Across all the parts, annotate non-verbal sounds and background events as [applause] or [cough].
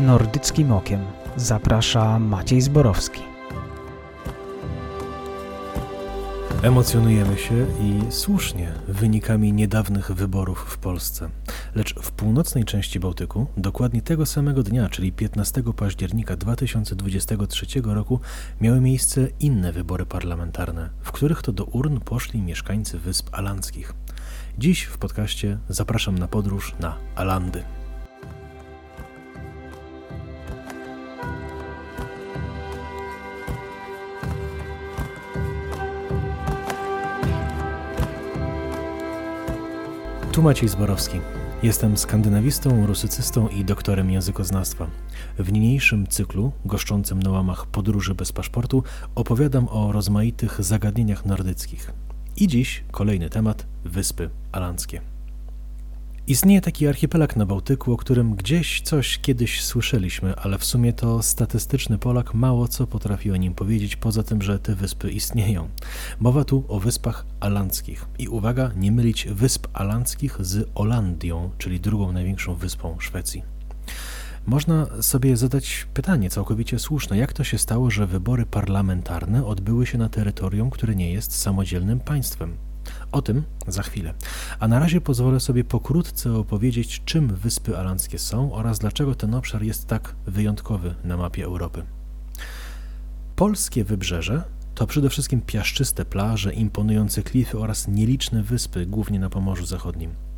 Nordyckim Okiem zaprasza Maciej Zborowski. Emocjonujemy się i słusznie wynikami niedawnych wyborów w Polsce. Lecz w północnej części Bałtyku, dokładnie tego samego dnia, czyli 15 października 2023 roku, miały miejsce inne wybory parlamentarne, w których to do urn poszli mieszkańcy Wysp Alandzkich. Dziś w podcaście zapraszam na podróż na Alandy. Tu Maciej Zborowski. Jestem skandynawistą, rusycystą i doktorem językoznawstwa. W niniejszym cyklu, goszczącym na łamach podróży bez paszportu, opowiadam o rozmaitych zagadnieniach nordyckich. I dziś kolejny temat Wyspy Alandzkie. Istnieje taki archipelag na Bałtyku, o którym gdzieś coś kiedyś słyszeliśmy, ale w sumie to statystyczny Polak mało co potrafi o nim powiedzieć, poza tym, że te wyspy istnieją. Mowa tu o wyspach alandzkich. I uwaga, nie mylić wysp alandzkich z Olandią, czyli drugą największą wyspą Szwecji. Można sobie zadać pytanie całkowicie słuszne, jak to się stało, że wybory parlamentarne odbyły się na terytorium, które nie jest samodzielnym państwem. O tym za chwilę. A na razie pozwolę sobie pokrótce opowiedzieć, czym Wyspy Alandzkie są oraz dlaczego ten obszar jest tak wyjątkowy na mapie Europy. Polskie wybrzeże to przede wszystkim piaszczyste plaże, imponujące klify oraz nieliczne wyspy, głównie na Pomorzu Zachodnim.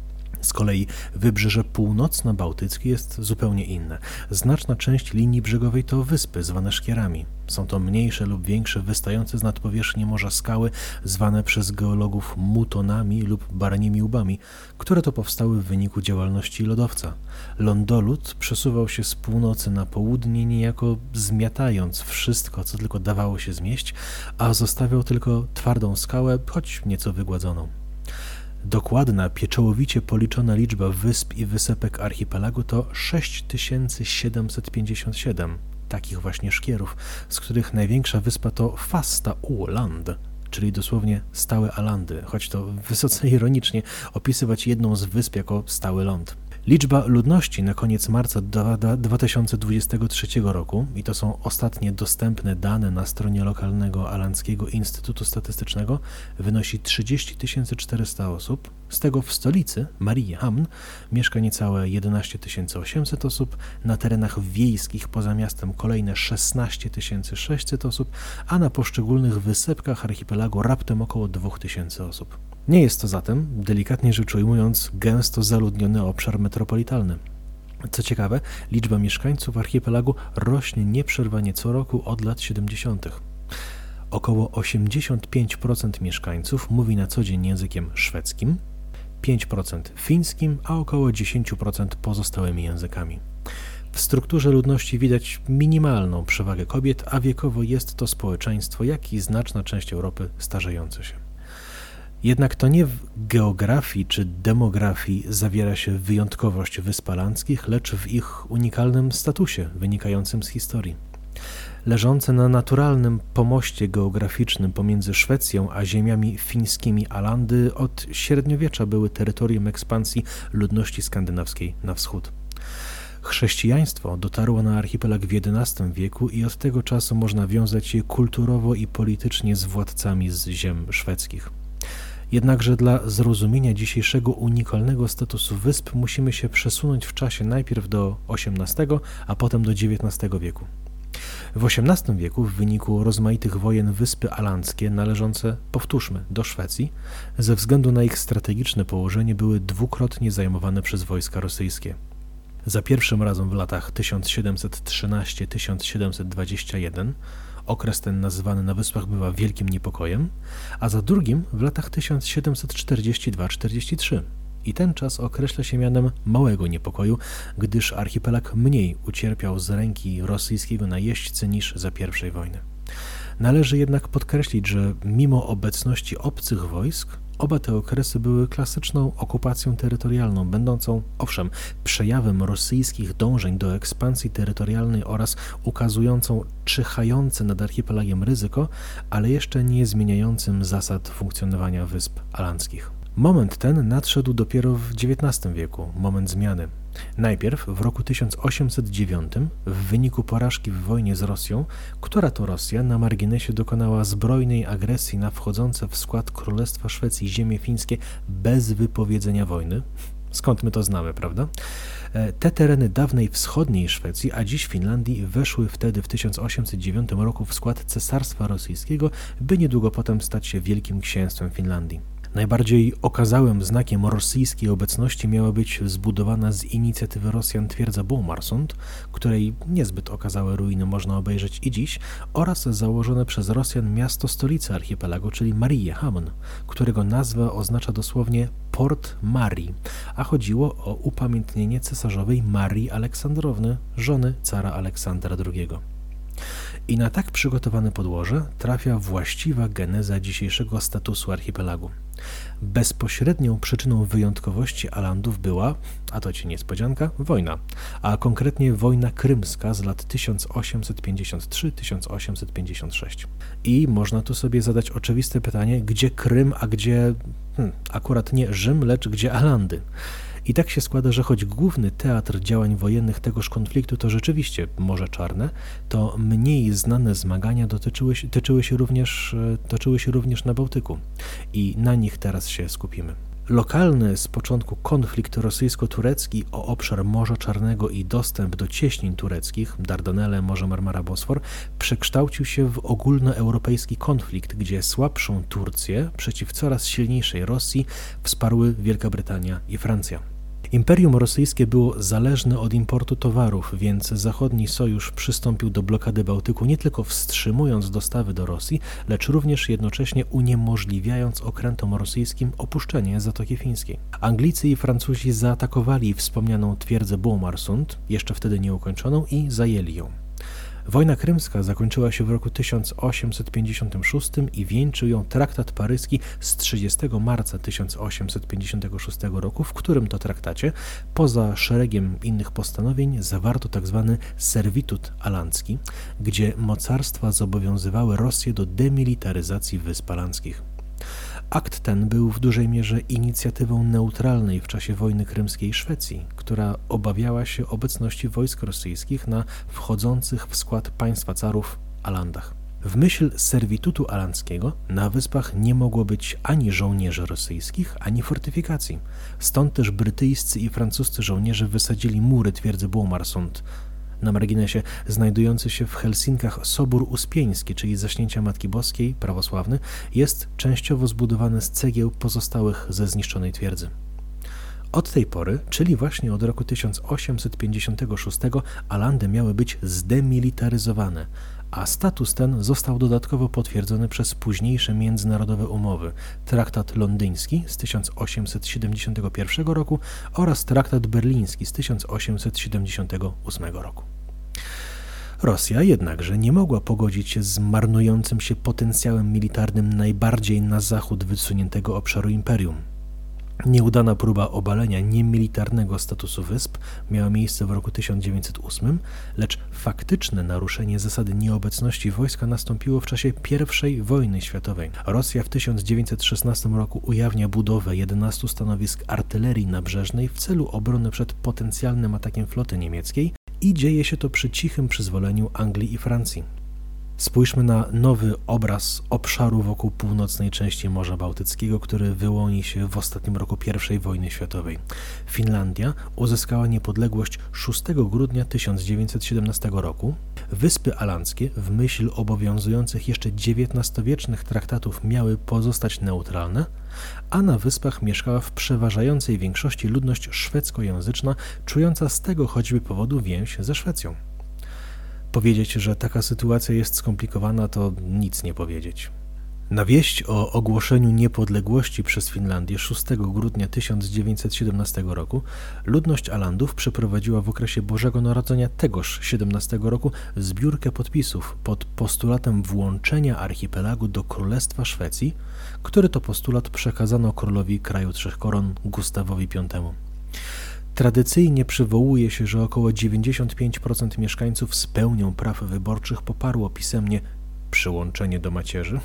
Z kolei wybrzeże północno-bałtyckie jest zupełnie inne. Znaczna część linii brzegowej to wyspy zwane szkierami. Są to mniejsze lub większe, wystające z nadpowierzchni morza skały, zwane przez geologów mutonami lub baranimi łbami, które to powstały w wyniku działalności lodowca. Lądolud przesuwał się z północy na południe, niejako zmiatając wszystko, co tylko dawało się zmieść, a zostawiał tylko twardą skałę, choć nieco wygładzoną. Dokładna, pieczołowicie policzona liczba wysp i wysepek archipelagu to 6757 takich właśnie szkierów, z których największa wyspa to Fasta Uland, czyli dosłownie stałe Alandy, choć to wysoce [laughs] ironicznie opisywać jedną z wysp jako stały ląd. Liczba ludności na koniec marca 2023 roku, i to są ostatnie dostępne dane na stronie lokalnego Alandzkiego Instytutu Statystycznego, wynosi 30 400 osób. Z tego w stolicy, Mariehamn, mieszka niecałe 11 800 osób, na terenach wiejskich poza miastem kolejne 16 600 osób, a na poszczególnych wysepkach archipelagu raptem około 2000 osób. Nie jest to zatem, delikatnie rzecz ujmując, gęsto zaludniony obszar metropolitalny. Co ciekawe, liczba mieszkańców archipelagu rośnie nieprzerwanie co roku od lat 70. Około 85% mieszkańców mówi na co dzień językiem szwedzkim, 5% fińskim, a około 10% pozostałymi językami. W strukturze ludności widać minimalną przewagę kobiet, a wiekowo jest to społeczeństwo, jak i znaczna część Europy starzejące się. Jednak to nie w geografii czy demografii zawiera się wyjątkowość Wysp Alandzkich, lecz w ich unikalnym statusie wynikającym z historii. Leżące na naturalnym pomoście geograficznym pomiędzy Szwecją a ziemiami fińskimi Alandy od średniowiecza były terytorium ekspansji ludności skandynawskiej na wschód. Chrześcijaństwo dotarło na archipelag w XI wieku i od tego czasu można wiązać je kulturowo i politycznie z władcami z ziem szwedzkich. Jednakże dla zrozumienia dzisiejszego unikalnego statusu wysp musimy się przesunąć w czasie najpierw do XVIII, a potem do XIX wieku. W XVIII wieku w wyniku rozmaitych wojen Wyspy Alandzkie należące, powtórzmy, do Szwecji, ze względu na ich strategiczne położenie były dwukrotnie zajmowane przez wojska rosyjskie. Za pierwszym razem w latach 1713-1721 Okres ten nazywany na wyspach bywa wielkim niepokojem, a za drugim w latach 1742-43. I ten czas określa się mianem małego niepokoju, gdyż archipelag mniej ucierpiał z ręki rosyjskiego najeźdźcy niż za I wojny. Należy jednak podkreślić, że mimo obecności obcych wojsk, Oba te okresy były klasyczną okupacją terytorialną, będącą, owszem, przejawem rosyjskich dążeń do ekspansji terytorialnej oraz ukazującą czyhające nad archipelagiem ryzyko, ale jeszcze nie zmieniającym zasad funkcjonowania wysp alandzkich. Moment ten nadszedł dopiero w XIX wieku, moment zmiany. Najpierw w roku 1809 w wyniku porażki w wojnie z Rosją, która to Rosja na marginesie dokonała zbrojnej agresji na wchodzące w skład Królestwa Szwecji ziemie fińskie bez wypowiedzenia wojny. Skąd my to znamy, prawda? E, te tereny dawnej wschodniej Szwecji, a dziś Finlandii, weszły wtedy w 1809 roku w skład Cesarstwa Rosyjskiego, by niedługo potem stać się Wielkim Księstwem Finlandii. Najbardziej okazałym znakiem rosyjskiej obecności miała być zbudowana z inicjatywy Rosjan twierdza Bomarsund, której niezbyt okazałe ruiny można obejrzeć i dziś, oraz założone przez Rosjan miasto stolicy archipelagu, czyli Mariehamn, którego nazwa oznacza dosłownie Port Marii, a chodziło o upamiętnienie cesarzowej Marii Aleksandrowny, żony cara Aleksandra II. I na tak przygotowane podłoże trafia właściwa geneza dzisiejszego statusu archipelagu. Bezpośrednią przyczyną wyjątkowości Alandów była, a to ci niespodzianka, wojna, a konkretnie wojna krymska z lat 1853-1856. I można tu sobie zadać oczywiste pytanie, gdzie Krym, a gdzie hmm, akurat nie Rzym, lecz gdzie Alandy? I tak się składa, że choć główny teatr działań wojennych tegoż konfliktu to rzeczywiście Morze Czarne, to mniej znane zmagania dotyczyły, tyczyły się również, e, toczyły się również na Bałtyku. I na nich teraz się skupimy. Lokalny z początku konflikt rosyjsko-turecki o obszar Morza Czarnego i dostęp do cieśnin tureckich, Dardanelle, Morze Marmara, Bosfor, przekształcił się w ogólnoeuropejski konflikt, gdzie słabszą Turcję przeciw coraz silniejszej Rosji wsparły Wielka Brytania i Francja. Imperium rosyjskie było zależne od importu towarów, więc zachodni sojusz przystąpił do blokady Bałtyku nie tylko wstrzymując dostawy do Rosji, lecz również jednocześnie uniemożliwiając okrętom rosyjskim opuszczenie Zatoki Fińskiej. Anglicy i Francuzi zaatakowali wspomnianą twierdzę Bomarsund, jeszcze wtedy nieukończoną, i zajęli ją. Wojna krymska zakończyła się w roku 1856 i wieńczył ją traktat paryski z 30 marca 1856 roku, w którym to traktacie, poza szeregiem innych postanowień, zawarto tzw. Tak servitut alandzki, gdzie mocarstwa zobowiązywały Rosję do demilitaryzacji Wysp Alandzkich. Akt ten był w dużej mierze inicjatywą neutralnej w czasie wojny krymskiej Szwecji, która obawiała się obecności wojsk rosyjskich na wchodzących w skład państwa carów Alandach. W myśl servitutu alandzkiego na wyspach nie mogło być ani żołnierzy rosyjskich, ani fortyfikacji. Stąd też brytyjscy i francuscy żołnierze wysadzili mury twierdzy Błomarsund, na marginesie znajdujący się w Helsinkach Sobór Uspieński, czyli zaśnięcia Matki Boskiej, prawosławny, jest częściowo zbudowany z cegieł pozostałych ze zniszczonej twierdzy. Od tej pory, czyli właśnie od roku 1856, Alandy miały być zdemilitaryzowane, a status ten został dodatkowo potwierdzony przez późniejsze międzynarodowe umowy Traktat Londyński z 1871 roku oraz Traktat Berliński z 1878 roku. Rosja jednakże nie mogła pogodzić się z marnującym się potencjałem militarnym najbardziej na zachód wysuniętego obszaru imperium. Nieudana próba obalenia niemilitarnego statusu wysp miała miejsce w roku 1908, lecz faktyczne naruszenie zasady nieobecności wojska nastąpiło w czasie I wojny światowej. Rosja w 1916 roku ujawnia budowę 11 stanowisk artylerii nabrzeżnej w celu obrony przed potencjalnym atakiem floty niemieckiej i dzieje się to przy cichym przyzwoleniu Anglii i Francji. Spójrzmy na nowy obraz obszaru wokół północnej części Morza Bałtyckiego, który wyłoni się w ostatnim roku I wojny światowej. Finlandia uzyskała niepodległość 6 grudnia 1917 roku. Wyspy Alandzkie w myśl obowiązujących jeszcze XIX-wiecznych traktatów miały pozostać neutralne, a na wyspach mieszkała w przeważającej większości ludność szwedzkojęzyczna, czująca z tego choćby powodu więź ze Szwecją. Powiedzieć, że taka sytuacja jest skomplikowana, to nic nie powiedzieć. Na wieść o ogłoszeniu niepodległości przez Finlandię 6 grudnia 1917 roku ludność Alandów przeprowadziła w okresie Bożego Narodzenia tegoż 17 roku zbiórkę podpisów pod postulatem włączenia archipelagu do Królestwa Szwecji, który to postulat przekazano królowi kraju Trzech Koron Gustawowi V. Tradycyjnie przywołuje się, że około 95% mieszkańców z pełnią praw wyborczych poparło pisemnie przyłączenie do macierzy,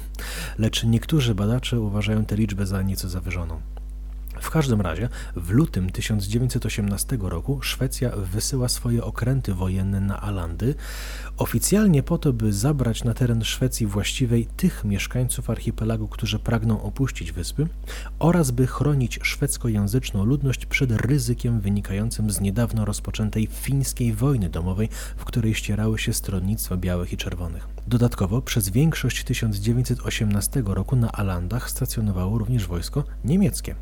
lecz niektórzy badacze uważają tę liczbę za nieco zawyżoną. W każdym razie w lutym 1918 roku Szwecja wysyła swoje okręty wojenne na Alandy, oficjalnie po to, by zabrać na teren Szwecji właściwej tych mieszkańców archipelagu, którzy pragną opuścić wyspy, oraz by chronić szwedzkojęzyczną ludność przed ryzykiem wynikającym z niedawno rozpoczętej fińskiej wojny domowej, w której ścierały się stronnictwa białych i czerwonych. Dodatkowo przez większość 1918 roku na Alandach stacjonowało również wojsko niemieckie.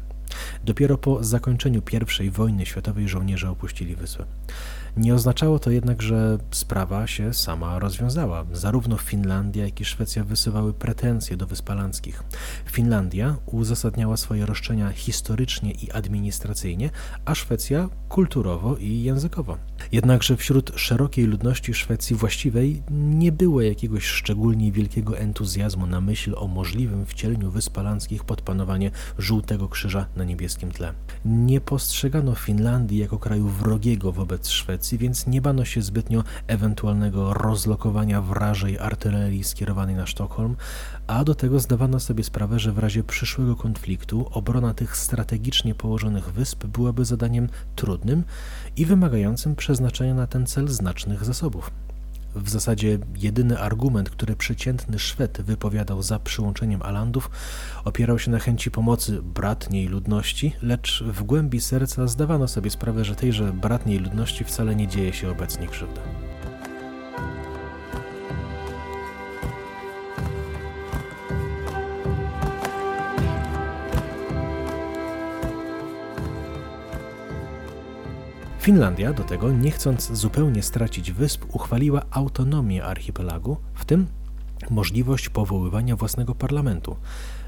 Dopiero po zakończeniu I wojny światowej żołnierze opuścili wyspę. Nie oznaczało to jednak, że sprawa się sama rozwiązała. Zarówno Finlandia, jak i Szwecja wysyłały pretensje do Wysp Alandzkich. Finlandia uzasadniała swoje roszczenia historycznie i administracyjnie, a Szwecja kulturowo i językowo. Jednakże wśród szerokiej ludności Szwecji właściwej nie było jakiegoś szczególnie wielkiego entuzjazmu na myśl o możliwym wcieleniu Wysp Alandzkich pod panowanie Żółtego Krzyża na niebieskim tle. Nie postrzegano Finlandii jako kraju wrogiego wobec Szwecji, więc nie bano się zbytnio ewentualnego rozlokowania wrażej artylerii skierowanej na Sztokholm, a do tego zdawano sobie sprawę, że w razie przyszłego konfliktu obrona tych strategicznie położonych wysp byłaby zadaniem trudnym i wymagającym przeznaczenia na ten cel znacznych zasobów. W zasadzie jedyny argument, który przeciętny Szwed wypowiadał za przyłączeniem Alandów, opierał się na chęci pomocy bratniej ludności, lecz w głębi serca zdawano sobie sprawę, że tejże bratniej ludności wcale nie dzieje się obecnie krzywda. Finlandia do tego, nie chcąc zupełnie stracić wysp, uchwaliła autonomię archipelagu, w tym możliwość powoływania własnego parlamentu.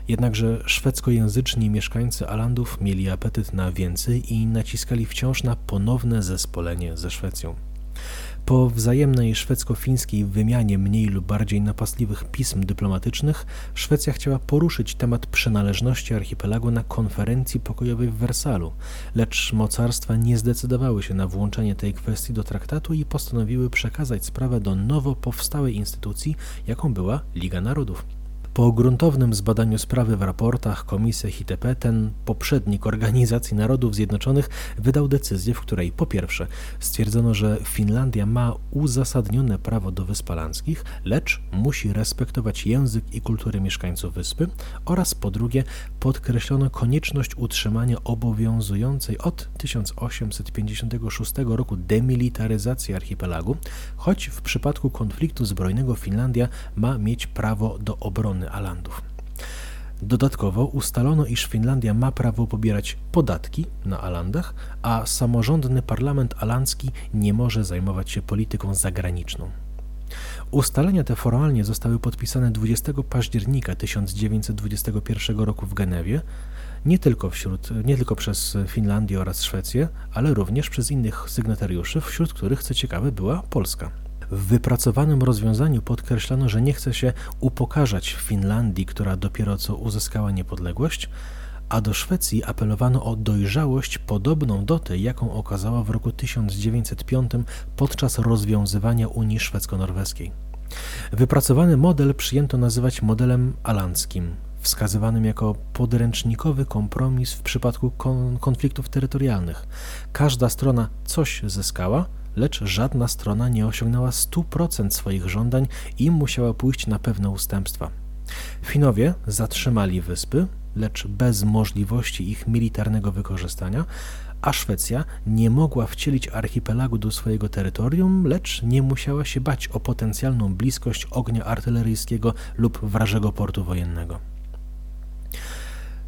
Jednakże szwedzkojęzyczni mieszkańcy Alandów mieli apetyt na więcej i naciskali wciąż na ponowne zespolenie ze Szwecją. Po wzajemnej szwedzko-fińskiej wymianie mniej lub bardziej napastliwych pism dyplomatycznych, Szwecja chciała poruszyć temat przynależności archipelagu na konferencji pokojowej w Wersalu, lecz mocarstwa nie zdecydowały się na włączenie tej kwestii do traktatu i postanowiły przekazać sprawę do nowo powstałej instytucji, jaką była Liga Narodów. Po gruntownym zbadaniu sprawy w raportach, komisjach itp. ten poprzednik Organizacji Narodów Zjednoczonych wydał decyzję, w której po pierwsze stwierdzono, że Finlandia ma uzasadnione prawo do Wysp Alandzkich, lecz musi respektować język i kulturę mieszkańców wyspy oraz po drugie podkreślono konieczność utrzymania obowiązującej od 1856 roku demilitaryzacji archipelagu, choć w przypadku konfliktu zbrojnego Finlandia ma mieć prawo do obrony Alandów. Dodatkowo ustalono, iż Finlandia ma prawo pobierać podatki na Alandach, a samorządny parlament alandzki nie może zajmować się polityką zagraniczną. Ustalenia te formalnie zostały podpisane 20 października 1921 roku w Genewie, nie tylko, wśród, nie tylko przez Finlandię oraz Szwecję, ale również przez innych sygnatariuszy, wśród których, co ciekawe, była Polska. W wypracowanym rozwiązaniu podkreślano, że nie chce się upokarzać Finlandii, która dopiero co uzyskała niepodległość, a do Szwecji apelowano o dojrzałość podobną do tej, jaką okazała w roku 1905 podczas rozwiązywania Unii Szwedzko-Norweskiej. Wypracowany model przyjęto nazywać modelem alandzkim, wskazywanym jako podręcznikowy kompromis w przypadku kon konfliktów terytorialnych. Każda strona coś zyskała, lecz żadna strona nie osiągnęła 100% swoich żądań i musiała pójść na pewne ustępstwa. Finowie zatrzymali wyspy, lecz bez możliwości ich militarnego wykorzystania, a Szwecja nie mogła wcielić archipelagu do swojego terytorium, lecz nie musiała się bać o potencjalną bliskość ognia artyleryjskiego lub wrażego portu wojennego.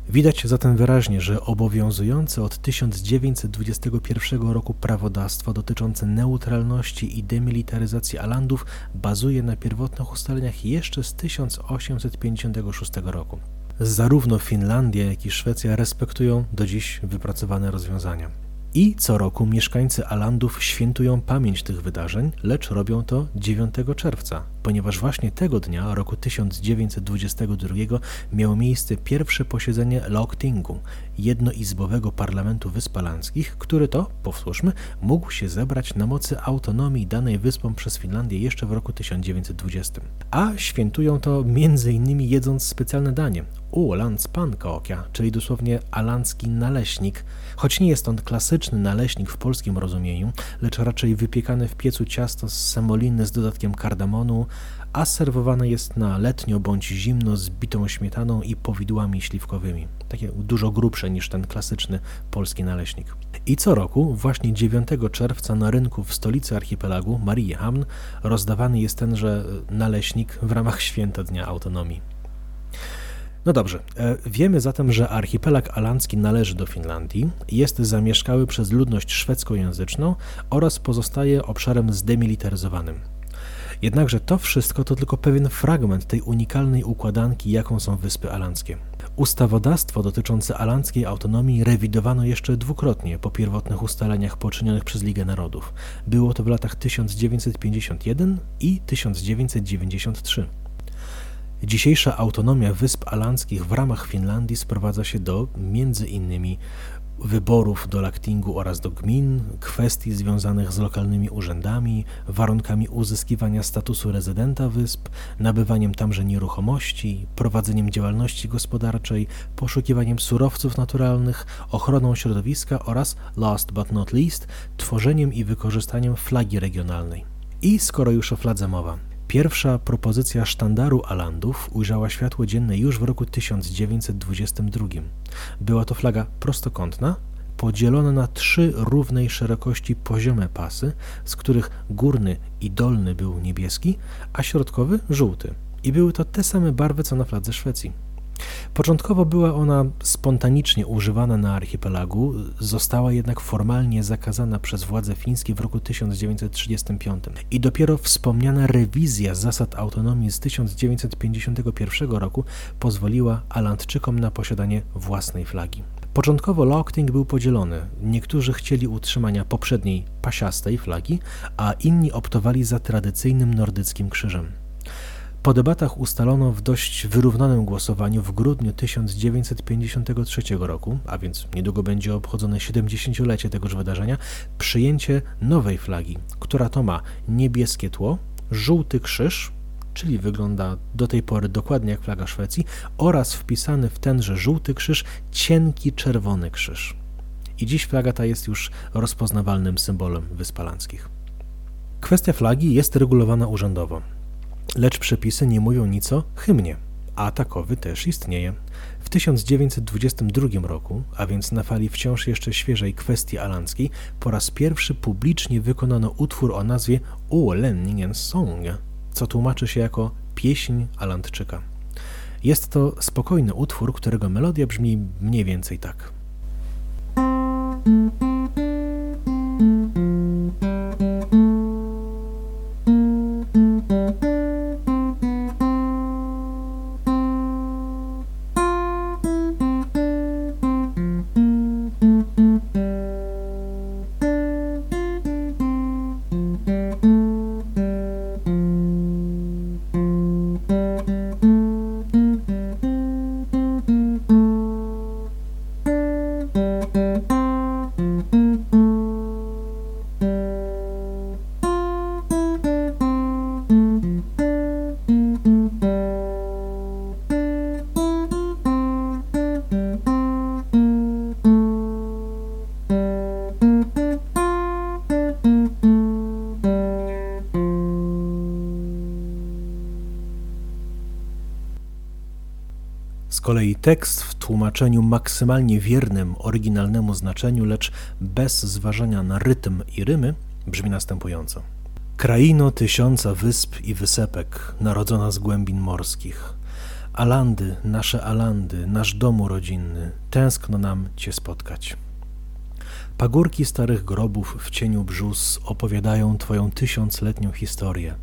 Widać zatem wyraźnie, że obowiązujące od 1921 roku prawodawstwo dotyczące neutralności i demilitaryzacji Alandów bazuje na pierwotnych ustaleniach jeszcze z 1856 roku. Zarówno Finlandia, jak i Szwecja respektują do dziś wypracowane rozwiązania. I co roku mieszkańcy Alandów świętują pamięć tych wydarzeń, lecz robią to 9 czerwca, ponieważ właśnie tego dnia, roku 1922, miało miejsce pierwsze posiedzenie Lagtingu, jednoizbowego parlamentu Wysp Alandzkich, który to, powtórzmy, mógł się zebrać na mocy autonomii danej wyspom przez Finlandię jeszcze w roku 1920. A świętują to m.in. jedząc specjalne danie Ålandspannkaka, czyli dosłownie alandzki naleśnik, choć nie jest on klasyczny naleśnik w polskim rozumieniu, lecz raczej wypiekane w piecu ciasto z semoliny z dodatkiem kardamonu, a serwowane jest na letnio bądź zimno z bitą śmietaną i powidłami śliwkowymi. Takie dużo grubsze niż ten klasyczny polski naleśnik. I co roku, właśnie 9 czerwca na rynku w stolicy archipelagu, Mariehamn, rozdawany jest tenże naleśnik w ramach święta Dnia Autonomii. No dobrze, e, wiemy zatem, że archipelag alandzki należy do Finlandii, jest zamieszkały przez ludność szwedzkojęzyczną oraz pozostaje obszarem zdemilitaryzowanym. Jednakże to wszystko to tylko pewien fragment tej unikalnej układanki, jaką są Wyspy Alandzkie. Ustawodawstwo dotyczące alandzkiej autonomii rewidowano jeszcze dwukrotnie po pierwotnych ustaleniach poczynionych przez Ligę Narodów. Było to w latach 1951 i 1993. Dzisiejsza autonomia Wysp Alandzkich w ramach Finlandii sprowadza się do między innymi wyborów do laktingu oraz do gmin, kwestii związanych z lokalnymi urzędami, warunkami uzyskiwania statusu rezydenta wysp, nabywaniem tamże nieruchomości, prowadzeniem działalności gospodarczej, poszukiwaniem surowców naturalnych, ochroną środowiska oraz, last but not least, tworzeniem i wykorzystaniem flagi regionalnej. I skoro już o fladze mowa, Pierwsza propozycja sztandaru Alandów ujrzała światło dzienne już w roku 1922. Była to flaga prostokątna, podzielona na trzy równej szerokości poziome pasy, z których górny i dolny był niebieski, a środkowy żółty. I były to te same barwy co na fladze Szwecji. Początkowo była ona spontanicznie używana na archipelagu, została jednak formalnie zakazana przez władze fińskie w roku 1935 i dopiero wspomniana rewizja zasad autonomii z 1951 roku pozwoliła Alandczykom na posiadanie własnej flagi. Początkowo Lochting był podzielony. Niektórzy chcieli utrzymania poprzedniej pasiastej flagi, a inni optowali za tradycyjnym nordyckim krzyżem. Po debatach ustalono w dość wyrównanym głosowaniu w grudniu 1953 roku, a więc niedługo będzie obchodzone 70-lecie tegoż wydarzenia, przyjęcie nowej flagi, która to ma niebieskie tło, żółty krzyż, czyli wygląda do tej pory dokładnie jak flaga Szwecji, oraz wpisany w tenże żółty krzyż cienki czerwony krzyż. I dziś flaga ta jest już rozpoznawalnym symbolem Wysp Alandzkich. Kwestia flagi jest regulowana urzędowo lecz przepisy nie mówią nic o hymnie, a takowy też istnieje. W 1922 roku, a więc na fali wciąż jeszcze świeżej kwestii alandzkiej, po raz pierwszy publicznie wykonano utwór o nazwie Ålänningen Song, co tłumaczy się jako pieśń Alandczyka. Jest to spokojny utwór, którego melodia brzmi mniej więcej tak. Kolei tekst w tłumaczeniu maksymalnie wiernym oryginalnemu znaczeniu, lecz bez zważania na rytm i rymy, brzmi następująco. Kraino tysiąca wysp i wysepek, narodzona z głębin morskich. Alandy, nasze Alandy, nasz domu rodzinny, tęskno nam Cię spotkać. Pagórki starych grobów w cieniu brzus opowiadają Twoją tysiącletnią historię.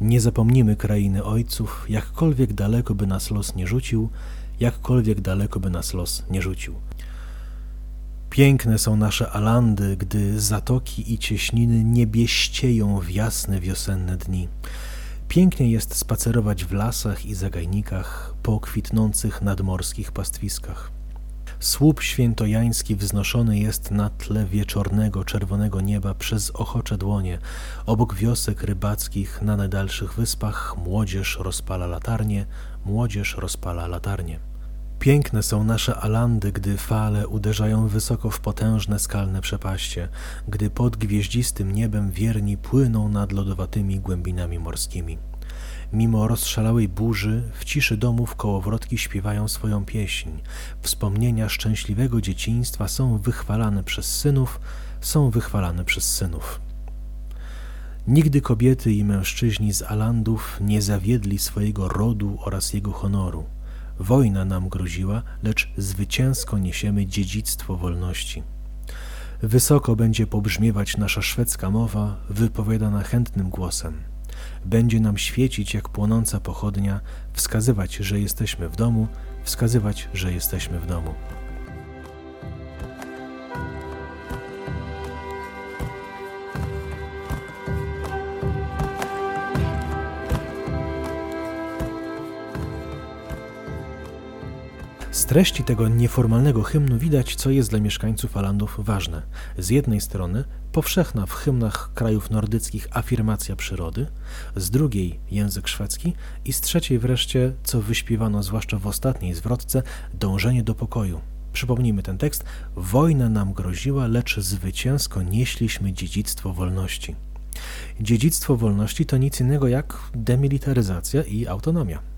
Nie zapomnimy krainy ojców, jakkolwiek daleko by nas los nie rzucił, jakkolwiek daleko by nas los nie rzucił. Piękne są nasze alandy, gdy zatoki i cieśniny nie bieścieją w jasne wiosenne dni. Pięknie jest spacerować w lasach i zagajnikach po kwitnących nadmorskich pastwiskach. Słup świętojański wznoszony jest na tle wieczornego, czerwonego nieba przez ochocze dłonie. Obok wiosek rybackich na najdalszych wyspach młodzież rozpala latarnie, młodzież rozpala latarnie. Piękne są nasze Alandy, gdy fale uderzają wysoko w potężne skalne przepaście, gdy pod gwieździstym niebem wierni płyną nad lodowatymi głębinami morskimi. Mimo rozszalałej burzy, w ciszy domów kołowrotki śpiewają swoją pieśń. Wspomnienia szczęśliwego dzieciństwa są wychwalane przez synów, są wychwalane przez synów. Nigdy kobiety i mężczyźni z Alandów nie zawiedli swojego rodu oraz jego honoru. Wojna nam groziła, lecz zwycięsko niesiemy dziedzictwo wolności. Wysoko będzie pobrzmiewać nasza szwedzka mowa, wypowiadana chętnym głosem. Będzie nam świecić jak płonąca pochodnia, wskazywać, że jesteśmy w domu, wskazywać, że jesteśmy w domu. Treści tego nieformalnego hymnu widać, co jest dla mieszkańców Alandów ważne. Z jednej strony powszechna w hymnach krajów nordyckich afirmacja przyrody, z drugiej język szwedzki i z trzeciej wreszcie, co wyśpiewano zwłaszcza w ostatniej zwrotce, dążenie do pokoju. Przypomnijmy ten tekst: Wojna nam groziła, lecz zwycięsko nieśliśmy dziedzictwo wolności. Dziedzictwo wolności to nic innego jak demilitaryzacja i autonomia.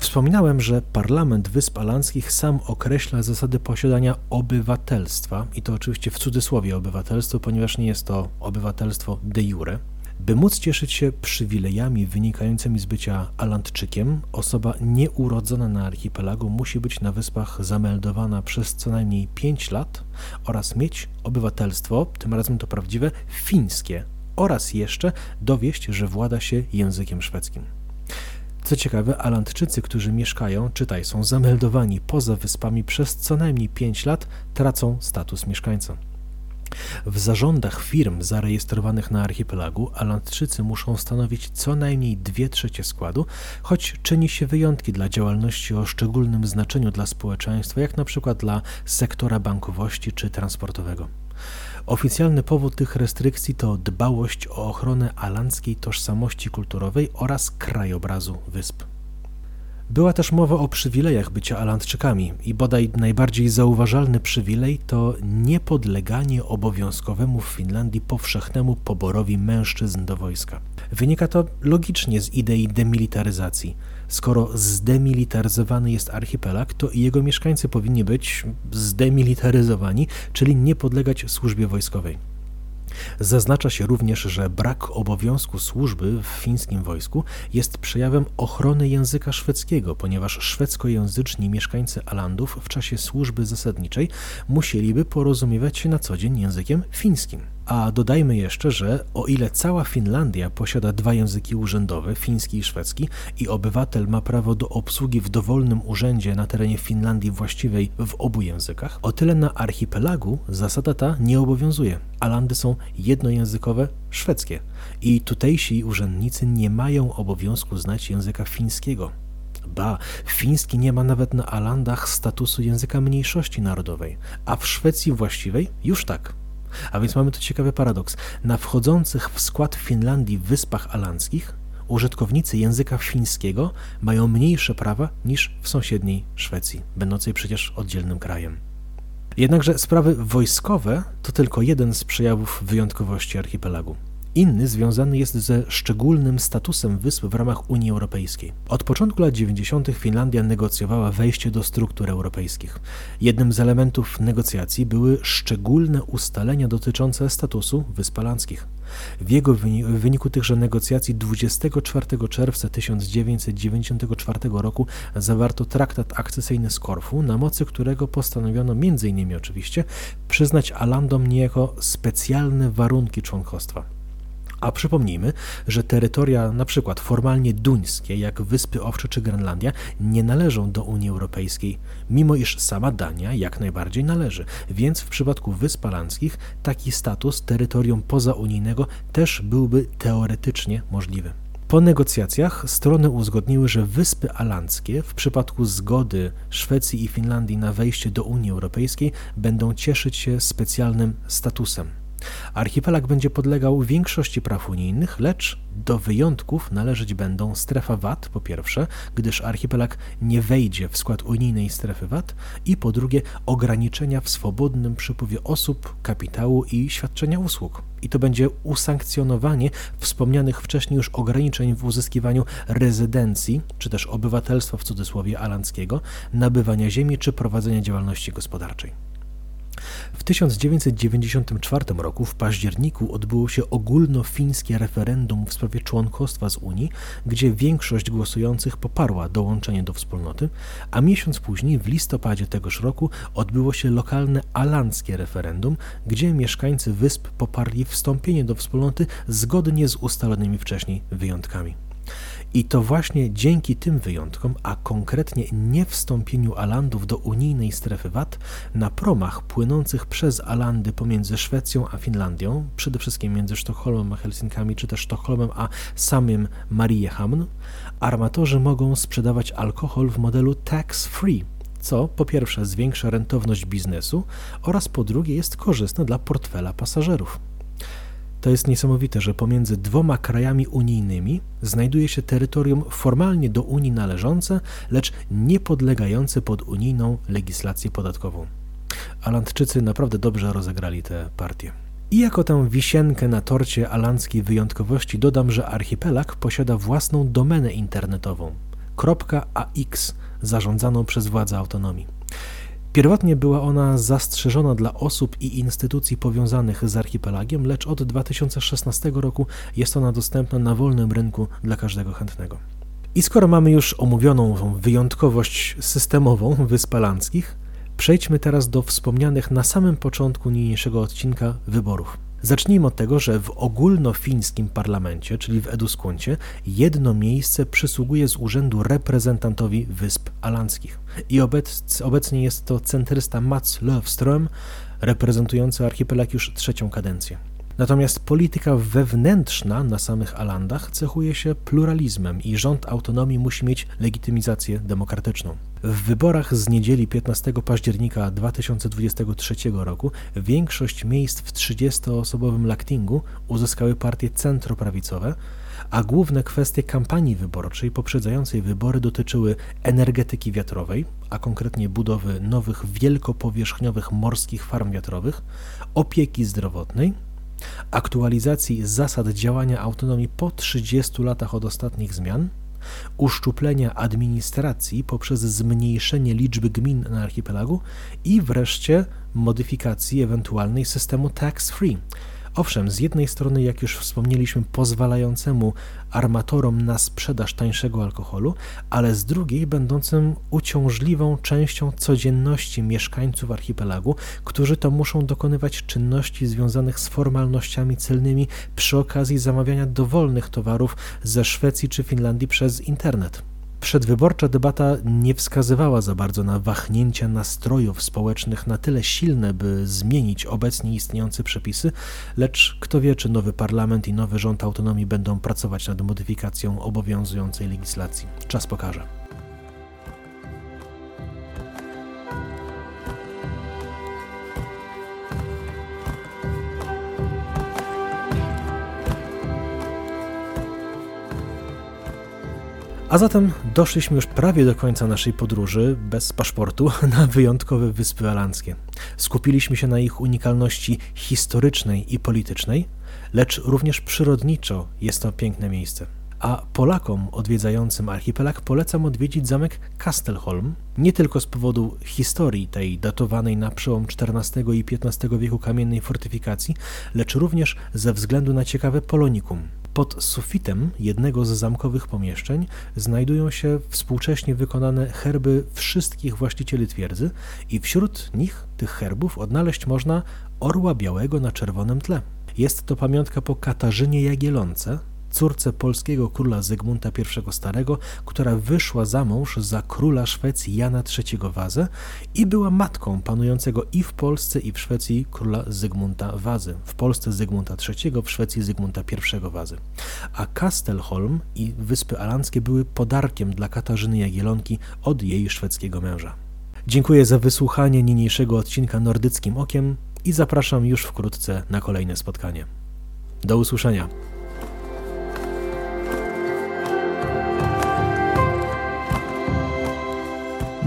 Wspominałem, że Parlament Wysp Alandzkich sam określa zasady posiadania obywatelstwa, i to oczywiście w cudzysłowie obywatelstwo, ponieważ nie jest to obywatelstwo de jure. By móc cieszyć się przywilejami wynikającymi z bycia Alandczykiem, osoba nieurodzona na archipelagu musi być na wyspach zameldowana przez co najmniej 5 lat oraz mieć obywatelstwo, tym razem to prawdziwe, fińskie oraz jeszcze dowieść, że włada się językiem szwedzkim. Co ciekawe, Alandczycy, którzy mieszkają, czytaj, są zameldowani poza wyspami przez co najmniej 5 lat, tracą status mieszkańca. W zarządach firm zarejestrowanych na archipelagu Alandczycy muszą stanowić co najmniej 2 trzecie składu, choć czyni się wyjątki dla działalności o szczególnym znaczeniu dla społeczeństwa, jak na przykład dla sektora bankowości czy transportowego. Oficjalny powód tych restrykcji to dbałość o ochronę alandzkiej tożsamości kulturowej oraz krajobrazu wysp. Była też mowa o przywilejach bycia Alandczykami i bodaj najbardziej zauważalny przywilej to niepodleganie obowiązkowemu w Finlandii powszechnemu poborowi mężczyzn do wojska. Wynika to logicznie z idei demilitaryzacji. Skoro zdemilitaryzowany jest archipelag, to i jego mieszkańcy powinni być zdemilitaryzowani, czyli nie podlegać służbie wojskowej. Zaznacza się również, że brak obowiązku służby w fińskim wojsku jest przejawem ochrony języka szwedzkiego, ponieważ szwedzkojęzyczni mieszkańcy Alandów w czasie służby zasadniczej musieliby porozumiewać się na co dzień językiem fińskim. A dodajmy jeszcze, że o ile cała Finlandia posiada dwa języki urzędowe, fiński i szwedzki, i obywatel ma prawo do obsługi w dowolnym urzędzie na terenie Finlandii właściwej w obu językach, o tyle na archipelagu zasada ta nie obowiązuje. Alandy są jednojęzykowe, szwedzkie i tutejsi urzędnicy nie mają obowiązku znać języka fińskiego. Ba, fiński nie ma nawet na Alandach statusu języka mniejszości narodowej, a w Szwecji właściwej już tak. A więc mamy tu ciekawy paradoks. Na wchodzących w skład Finlandii wyspach alandzkich użytkownicy języka fińskiego mają mniejsze prawa niż w sąsiedniej Szwecji, będącej przecież oddzielnym krajem. Jednakże sprawy wojskowe to tylko jeden z przejawów wyjątkowości archipelagu. Inny związany jest ze szczególnym statusem wysp w ramach Unii Europejskiej. Od początku lat 90. Finlandia negocjowała wejście do struktur europejskich. Jednym z elementów negocjacji były szczególne ustalenia dotyczące statusu Wysp Alandzkich. W jego w wyniku tychże negocjacji 24 czerwca 1994 roku zawarto traktat akcesyjny z Korfu, na mocy którego postanowiono m.in. oczywiście przyznać Alandom niejako specjalne warunki członkostwa. A przypomnijmy, że terytoria na przykład formalnie duńskie, jak Wyspy Owcze czy Grenlandia, nie należą do Unii Europejskiej, mimo iż sama Dania jak najbardziej należy, więc w przypadku Wysp Alandzkich taki status terytorium pozaunijnego też byłby teoretycznie możliwy. Po negocjacjach strony uzgodniły, że Wyspy Alandzkie w przypadku zgody Szwecji i Finlandii na wejście do Unii Europejskiej będą cieszyć się specjalnym statusem Archipelag będzie podlegał większości praw unijnych, lecz do wyjątków należeć będą strefa VAT, po pierwsze, gdyż archipelag nie wejdzie w skład unijnej strefy VAT, i po drugie ograniczenia w swobodnym przepływie osób, kapitału i świadczenia usług. I to będzie usankcjonowanie wspomnianych wcześniej już ograniczeń w uzyskiwaniu rezydencji, czy też obywatelstwa w cudzysłowie alandzkiego, nabywania ziemi czy prowadzenia działalności gospodarczej. W 1994 roku w październiku odbyło się ogólnofińskie referendum w sprawie członkostwa z Unii, gdzie większość głosujących poparła dołączenie do wspólnoty, a miesiąc później, w listopadzie tegoż roku, odbyło się lokalne alandzkie referendum, gdzie mieszkańcy wysp poparli wstąpienie do wspólnoty zgodnie z ustalonymi wcześniej wyjątkami. I to właśnie dzięki tym wyjątkom, a konkretnie niewstąpieniu Alandów do unijnej strefy VAT, na promach płynących przez Alandy pomiędzy Szwecją a Finlandią, przede wszystkim między Sztokholmem a Helsinkami, czy też Sztokholmem a samym Mariehamn, armatorzy mogą sprzedawać alkohol w modelu tax-free, co po pierwsze zwiększa rentowność biznesu oraz po drugie jest korzystne dla portfela pasażerów. To jest niesamowite, że pomiędzy dwoma krajami unijnymi znajduje się terytorium formalnie do Unii należące, lecz nie podlegające pod unijną legislację podatkową. Alandczycy naprawdę dobrze rozegrali tę partię. I jako tę wisienkę na torcie alandzkiej wyjątkowości dodam, że archipelag posiada własną domenę internetową .ax zarządzaną przez władze autonomii. Pierwotnie była ona zastrzeżona dla osób i instytucji powiązanych z archipelagiem, lecz od 2016 roku jest ona dostępna na wolnym rynku dla każdego chętnego. I skoro mamy już omówioną wyjątkowość systemową Wysp Alandzkich, przejdźmy teraz do wspomnianych na samym początku niniejszego odcinka wyborów. Zacznijmy od tego, że w ogólnofińskim parlamencie, czyli w Eduskuncie, jedno miejsce przysługuje z urzędu reprezentantowi Wysp Alandzkich. I obec, obecnie jest to centrysta Mats Löfström, reprezentujący archipelag już trzecią kadencję. Natomiast polityka wewnętrzna na samych Alandach cechuje się pluralizmem i rząd autonomii musi mieć legitymizację demokratyczną. W wyborach z niedzieli 15 października 2023 roku większość miejsc w 30-osobowym laktingu uzyskały partie centroprawicowe, a główne kwestie kampanii wyborczej poprzedzającej wybory dotyczyły energetyki wiatrowej, a konkretnie budowy nowych wielkopowierzchniowych morskich farm wiatrowych, opieki zdrowotnej, aktualizacji zasad działania autonomii po 30 latach od ostatnich zmian, uszczuplenia administracji poprzez zmniejszenie liczby gmin na archipelagu i wreszcie modyfikacji ewentualnej systemu tax-free, Owszem, z jednej strony, jak już wspomnieliśmy, pozwalającemu armatorom na sprzedaż tańszego alkoholu, ale z drugiej będącym uciążliwą częścią codzienności mieszkańców archipelagu, którzy to muszą dokonywać czynności związanych z formalnościami celnymi przy okazji zamawiania dowolnych towarów ze Szwecji czy Finlandii przez internet. Przedwyborcza debata nie wskazywała za bardzo na wahnięcia nastrojów społecznych na tyle silne, by zmienić obecnie istniejące przepisy, lecz kto wie, czy nowy parlament i nowy rząd autonomii będą pracować nad modyfikacją obowiązującej legislacji. Czas pokaże. A zatem doszliśmy już prawie do końca naszej podróży bez paszportu [laughs] na wyjątkowe Wyspy Alandzkie. Skupiliśmy się na ich unikalności historycznej i politycznej, lecz również przyrodniczo jest to piękne miejsce. A Polakom odwiedzającym archipelag polecam odwiedzić zamek Kastelholm, nie tylko z powodu historii tej datowanej na przełom XIV i XV wieku kamiennej fortyfikacji, lecz również ze względu na ciekawe polonikum, pod sufitem jednego z zamkowych pomieszczeń znajdują się współcześnie wykonane herby wszystkich właścicieli twierdzy i wśród nich, tych herbów, odnaleźć można orła białego na czerwonym tle. Jest to pamiątka po Katarzynie Jagielonce, córce polskiego króla Zygmunta I Starego, która wyszła za mąż za króla Szwecji Jana III Wazę i była matką panującego i w Polsce i w Szwecji króla Zygmunta Wazy. W Polsce Zygmunta III, w Szwecji Zygmunta I Wazy. A Kastelholm i Wyspy Alandzkie były podarkiem dla Katarzyny Jagielonki od jej szwedzkiego męża. Dziękuję za wysłuchanie niniejszego odcinka Nordyckim Okiem. i zapraszam już wkrótce na kolejne spotkanie. Do usłyszenia.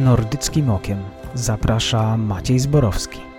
Nordyckim Okiem zaprasza Maciej Zborowski.